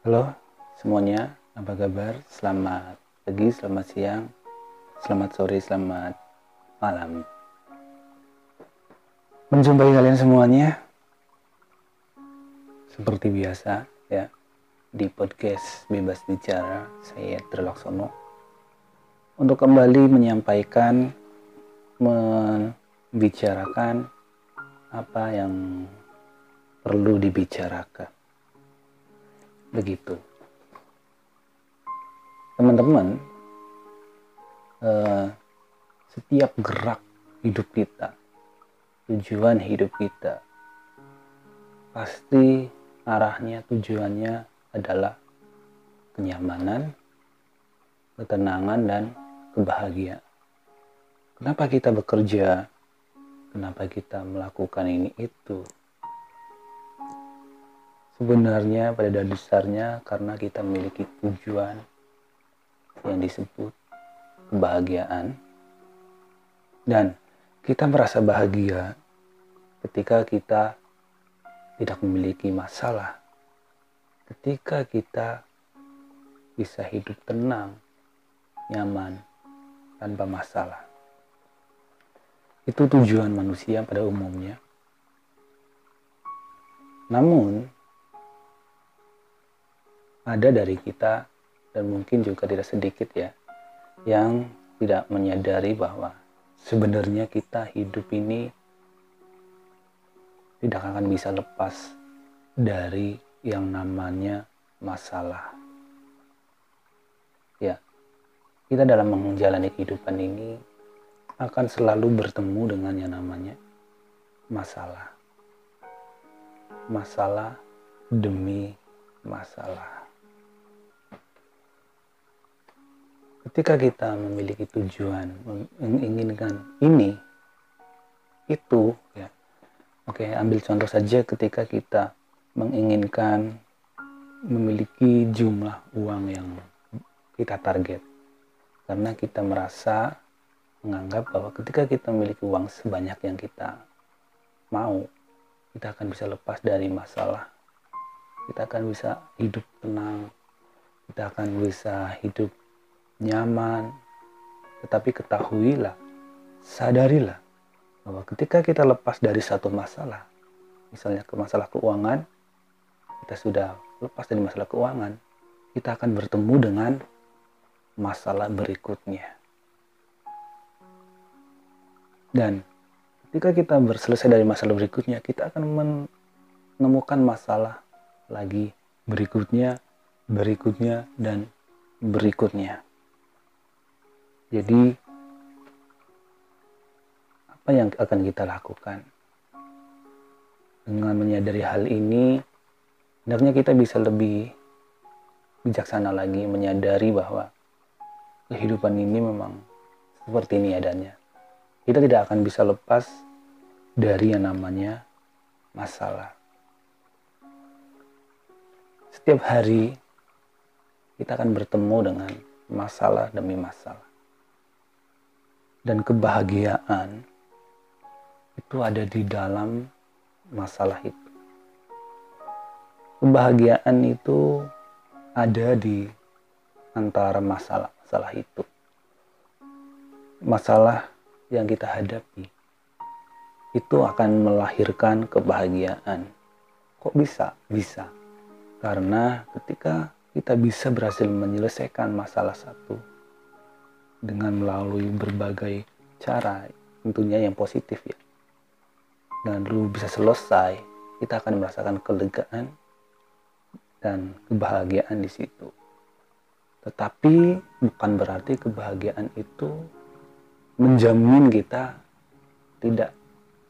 Halo semuanya, apa kabar? Selamat pagi, selamat siang, selamat sore, selamat malam. Menjumpai kalian semuanya. Seperti biasa ya, di podcast Bebas Bicara, saya Trilaksono. Untuk kembali menyampaikan, membicarakan apa yang perlu dibicarakan begitu. Teman-teman uh, setiap gerak hidup kita tujuan hidup kita pasti arahnya tujuannya adalah kenyamanan ketenangan dan kebahagiaan. Kenapa kita bekerja? Kenapa kita melakukan ini itu Sebenarnya pada dasarnya karena kita memiliki tujuan yang disebut kebahagiaan dan kita merasa bahagia ketika kita tidak memiliki masalah ketika kita bisa hidup tenang nyaman tanpa masalah. Itu tujuan manusia pada umumnya. Namun ada dari kita dan mungkin juga tidak sedikit ya yang tidak menyadari bahwa sebenarnya kita hidup ini tidak akan bisa lepas dari yang namanya masalah. Ya, kita dalam menjalani kehidupan ini akan selalu bertemu dengan yang namanya masalah. Masalah demi masalah. Ketika kita memiliki tujuan menginginkan ini itu ya oke ambil contoh saja ketika kita menginginkan memiliki jumlah uang yang kita target. Karena kita merasa menganggap bahwa ketika kita memiliki uang sebanyak yang kita mau kita akan bisa lepas dari masalah. Kita akan bisa hidup tenang kita akan bisa hidup nyaman. Tetapi ketahuilah, sadarilah bahwa ketika kita lepas dari satu masalah, misalnya ke masalah keuangan, kita sudah lepas dari masalah keuangan, kita akan bertemu dengan masalah berikutnya. Dan ketika kita berselesai dari masalah berikutnya, kita akan menemukan masalah lagi berikutnya, berikutnya, dan berikutnya. Jadi apa yang akan kita lakukan? Dengan menyadari hal ini, hendaknya kita bisa lebih bijaksana lagi menyadari bahwa kehidupan ini memang seperti ini adanya. Kita tidak akan bisa lepas dari yang namanya masalah. Setiap hari kita akan bertemu dengan masalah demi masalah dan kebahagiaan itu ada di dalam masalah itu. Kebahagiaan itu ada di antara masalah-masalah itu. Masalah yang kita hadapi itu akan melahirkan kebahagiaan. Kok bisa? Bisa. Karena ketika kita bisa berhasil menyelesaikan masalah satu, dengan melalui berbagai cara tentunya yang positif ya. Dan lu bisa selesai kita akan merasakan kelegaan dan kebahagiaan di situ. Tetapi bukan berarti kebahagiaan itu menjamin kita tidak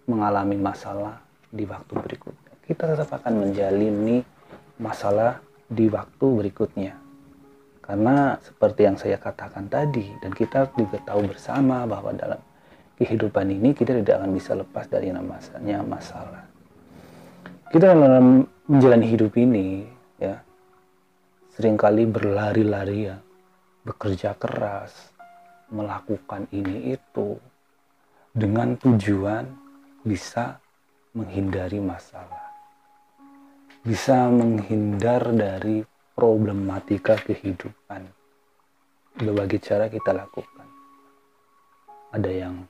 mengalami masalah di waktu berikutnya. Kita tetap akan menjalani masalah di waktu berikutnya karena seperti yang saya katakan tadi dan kita juga tahu bersama bahwa dalam kehidupan ini kita tidak akan bisa lepas dari namanya masalah. Kita dalam menjalani hidup ini ya sering kali berlari-lari ya, bekerja keras, melakukan ini itu dengan tujuan bisa menghindari masalah. Bisa menghindar dari problematika kehidupan. Berbagai cara kita lakukan. Ada yang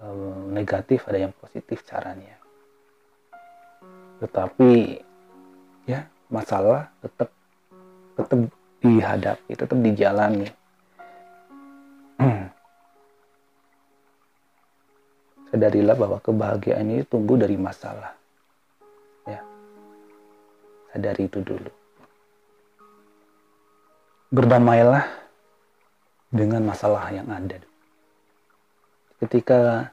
um, negatif, ada yang positif caranya. Tetapi ya masalah tetap tetap dihadapi, tetap dijalani. Sadarilah bahwa kebahagiaan ini tumbuh dari masalah. Ya. Sadari itu dulu. Berdamailah dengan masalah yang ada. Ketika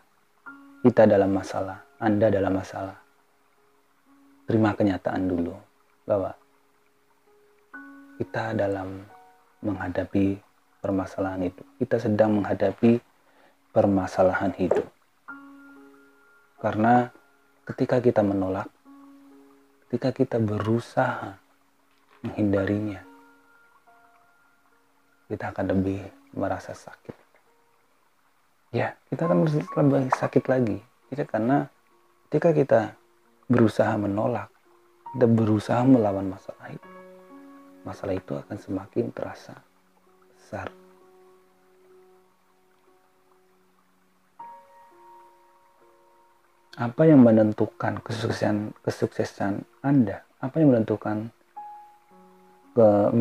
kita dalam masalah, Anda dalam masalah, terima kenyataan dulu bahwa kita dalam menghadapi permasalahan itu. Kita sedang menghadapi permasalahan hidup. Karena ketika kita menolak, ketika kita berusaha menghindarinya, kita akan lebih merasa sakit. Ya, kita akan lebih sakit lagi. Itu karena ketika kita berusaha menolak, kita berusaha melawan masalah itu, masalah itu akan semakin terasa besar. Apa yang menentukan kesuksesan kesuksesan Anda? Apa yang menentukan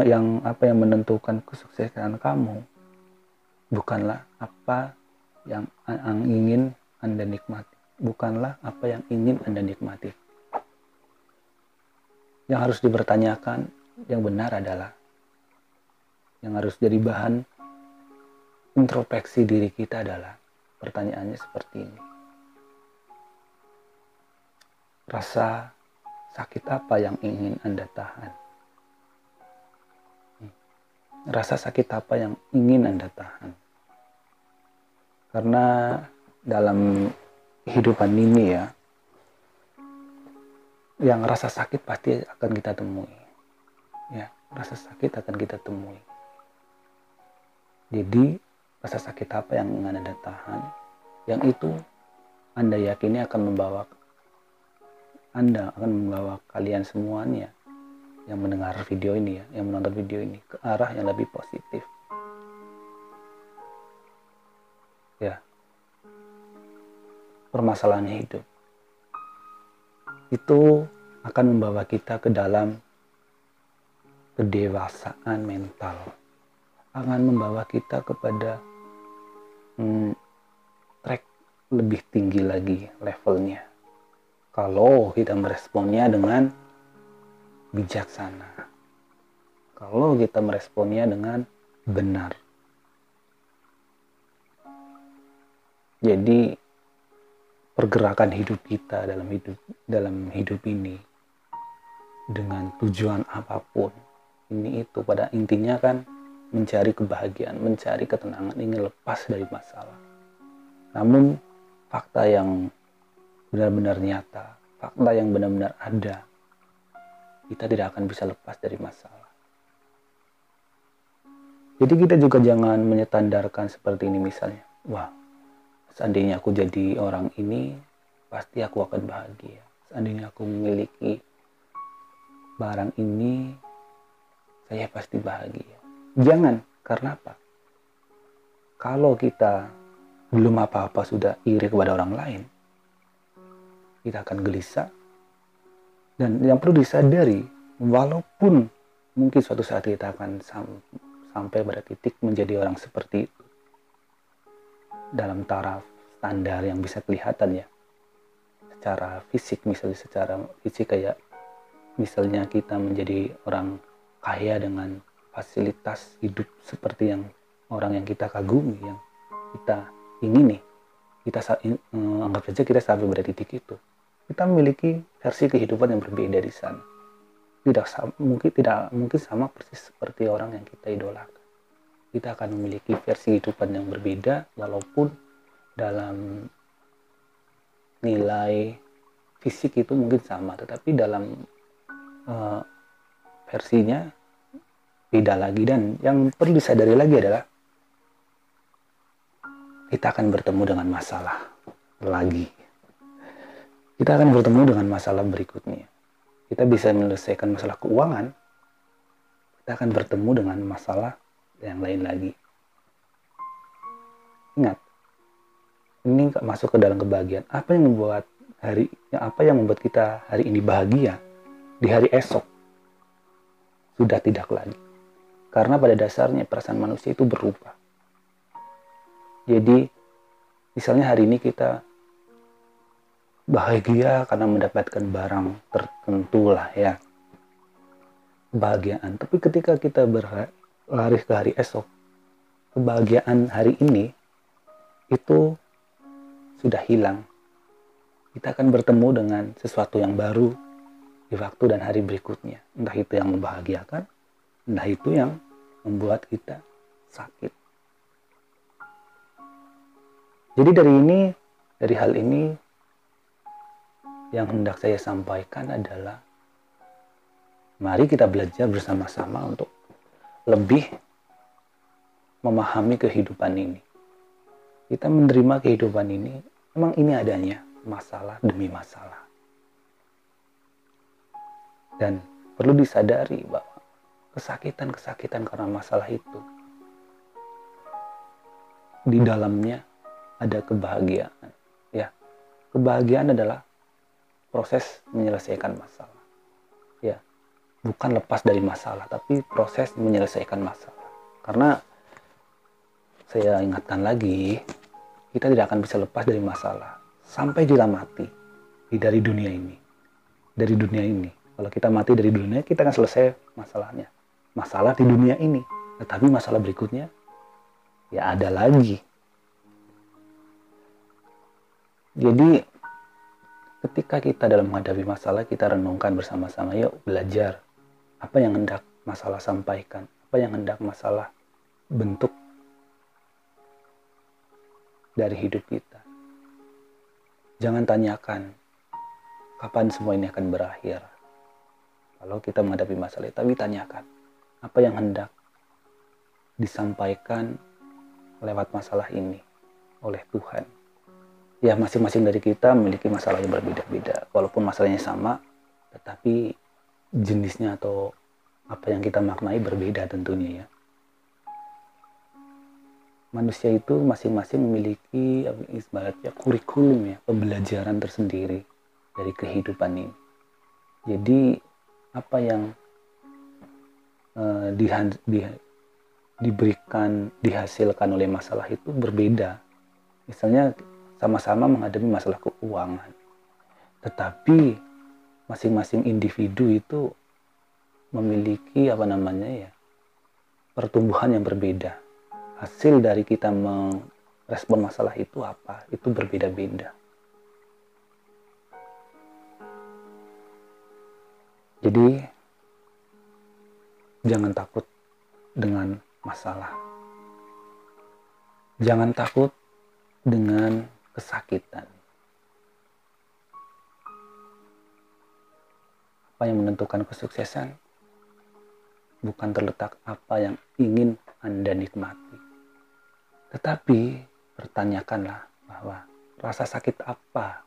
yang apa yang menentukan kesuksesan kamu? Bukanlah apa yang, yang ingin Anda nikmati, bukanlah apa yang ingin Anda nikmati. Yang harus dipertanyakan yang benar adalah yang harus jadi bahan introspeksi diri kita adalah pertanyaannya seperti ini rasa sakit apa yang ingin Anda tahan? Rasa sakit apa yang ingin Anda tahan? Karena dalam kehidupan ini ya, yang rasa sakit pasti akan kita temui. Ya, rasa sakit akan kita temui. Jadi, rasa sakit apa yang ingin Anda tahan? Yang itu Anda yakini akan membawa anda akan membawa kalian semuanya yang mendengar video ini ya, yang menonton video ini ke arah yang lebih positif. Ya. Permasalahan hidup. Itu akan membawa kita ke dalam kedewasaan mental. Akan membawa kita kepada hmm, track lebih tinggi lagi levelnya kalau kita meresponnya dengan bijaksana. Kalau kita meresponnya dengan benar. Jadi pergerakan hidup kita dalam hidup dalam hidup ini dengan tujuan apa pun ini itu pada intinya kan mencari kebahagiaan, mencari ketenangan, ingin lepas dari masalah. Namun fakta yang benar-benar nyata, fakta yang benar-benar ada, kita tidak akan bisa lepas dari masalah. Jadi kita juga jangan menyetandarkan seperti ini misalnya. Wah, seandainya aku jadi orang ini, pasti aku akan bahagia. Seandainya aku memiliki barang ini, saya pasti bahagia. Jangan, karena apa? Kalau kita belum apa-apa sudah iri kepada orang lain, kita akan gelisah. Dan yang perlu disadari, walaupun mungkin suatu saat kita akan sam sampai pada titik menjadi orang seperti itu, dalam taraf standar yang bisa kelihatan ya, secara fisik misalnya secara fisik kayak misalnya kita menjadi orang kaya dengan fasilitas hidup seperti yang orang yang kita kagumi, yang kita ingini, kita eh, anggap saja kita sampai pada titik itu kita memiliki versi kehidupan yang berbeda di sana. Tidak mungkin tidak mungkin sama persis seperti orang yang kita idolakan. Kita akan memiliki versi kehidupan yang berbeda walaupun dalam nilai fisik itu mungkin sama, tetapi dalam uh, versinya beda lagi dan yang perlu disadari lagi adalah kita akan bertemu dengan masalah lagi kita akan bertemu dengan masalah berikutnya. Kita bisa menyelesaikan masalah keuangan, kita akan bertemu dengan masalah yang lain lagi. Ingat, ini masuk ke dalam kebahagiaan. Apa yang membuat hari, apa yang membuat kita hari ini bahagia di hari esok sudah tidak lagi. Karena pada dasarnya perasaan manusia itu berubah. Jadi, misalnya hari ini kita bahagia karena mendapatkan barang tertentu lah ya. Kebahagiaan. Tapi ketika kita berlari ke hari esok, kebahagiaan hari ini itu sudah hilang. Kita akan bertemu dengan sesuatu yang baru di waktu dan hari berikutnya. Entah itu yang membahagiakan, entah itu yang membuat kita sakit. Jadi dari ini, dari hal ini, yang hendak saya sampaikan adalah mari kita belajar bersama-sama untuk lebih memahami kehidupan ini kita menerima kehidupan ini, memang ini adanya masalah demi masalah. Dan perlu disadari bahwa kesakitan-kesakitan karena masalah itu di dalamnya ada kebahagiaan. Ya, kebahagiaan adalah proses menyelesaikan masalah. Ya, bukan lepas dari masalah, tapi proses menyelesaikan masalah. Karena saya ingatkan lagi, kita tidak akan bisa lepas dari masalah sampai kita mati di dari dunia ini. Dari dunia ini. Kalau kita mati dari dunia, kita akan selesai masalahnya. Masalah di dunia ini. Tetapi masalah berikutnya, ya ada lagi. Jadi, ketika kita dalam menghadapi masalah, kita renungkan bersama-sama, yuk belajar. Apa yang hendak masalah sampaikan, apa yang hendak masalah bentuk dari hidup kita. Jangan tanyakan kapan semua ini akan berakhir. Kalau kita menghadapi masalah, tapi tanyakan apa yang hendak disampaikan lewat masalah ini oleh Tuhan. Ya, masing-masing dari kita memiliki masalah yang berbeda-beda. Walaupun masalahnya sama, tetapi jenisnya atau apa yang kita maknai berbeda tentunya ya manusia itu masing-masing memiliki ibaratnya kurikulum ya pembelajaran tersendiri dari kehidupan ini. Jadi apa yang uh, di, di, diberikan dihasilkan oleh masalah itu berbeda. Misalnya sama-sama menghadapi masalah keuangan, tetapi masing-masing individu itu memiliki apa namanya ya pertumbuhan yang berbeda. Hasil dari kita merespon masalah itu apa itu berbeda-beda. Jadi jangan takut dengan masalah. Jangan takut dengan kesakitan. Apa yang menentukan kesuksesan? Bukan terletak apa yang ingin Anda nikmati, tetapi pertanyakanlah bahwa rasa sakit apa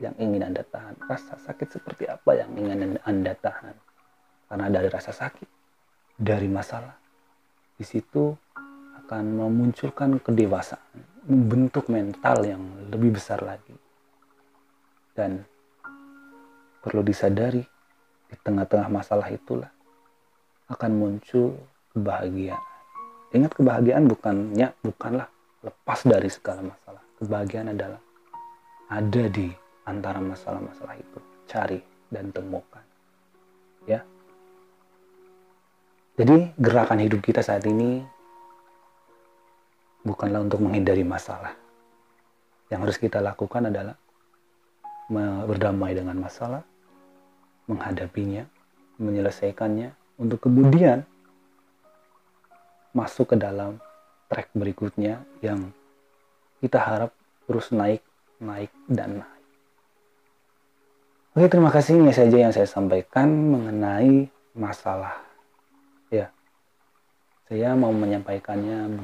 yang ingin Anda tahan, rasa sakit seperti apa yang ingin Anda tahan. Karena dari rasa sakit, dari masalah, di situ akan memunculkan kedewasaan, membentuk mental yang lebih besar lagi. Dan perlu disadari, di tengah-tengah masalah itulah akan muncul kebahagiaan. Ingat kebahagiaan bukannya bukanlah lepas dari segala masalah. Kebahagiaan adalah ada di antara masalah-masalah itu. Cari dan temukan. Ya. Jadi gerakan hidup kita saat ini bukanlah untuk menghindari masalah. Yang harus kita lakukan adalah berdamai dengan masalah, menghadapinya, menyelesaikannya, untuk kemudian masuk ke dalam track berikutnya yang kita harap terus naik, naik, dan naik. Oke, terima kasih ini saja yang saya sampaikan mengenai masalah. Ya, saya mau menyampaikannya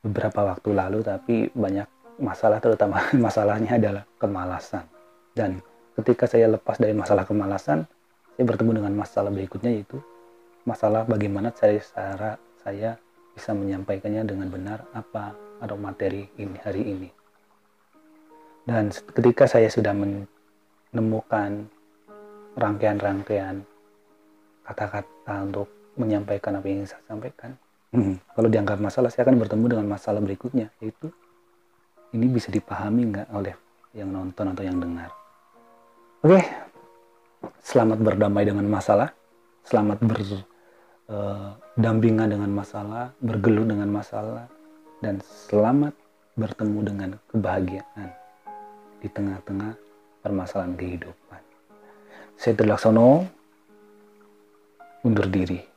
beberapa waktu lalu, tapi banyak masalah, terutama masalahnya adalah kemalasan. Dan ketika saya lepas dari masalah kemalasan, saya bertemu dengan masalah berikutnya yaitu masalah bagaimana cara saya bisa menyampaikannya dengan benar apa atau materi ini hari ini. Dan ketika saya sudah menemukan rangkaian-rangkaian kata-kata untuk menyampaikan apa yang saya sampaikan, hmm, kalau dianggap masalah, saya akan bertemu dengan masalah berikutnya, yaitu ini bisa dipahami nggak oleh yang nonton atau yang dengar. Oke, selamat berdamai dengan masalah, selamat berdampingan eh, dengan masalah, bergelut dengan masalah, dan selamat bertemu dengan kebahagiaan di tengah-tengah permasalahan kehidupan. Saya Laksono undur diri.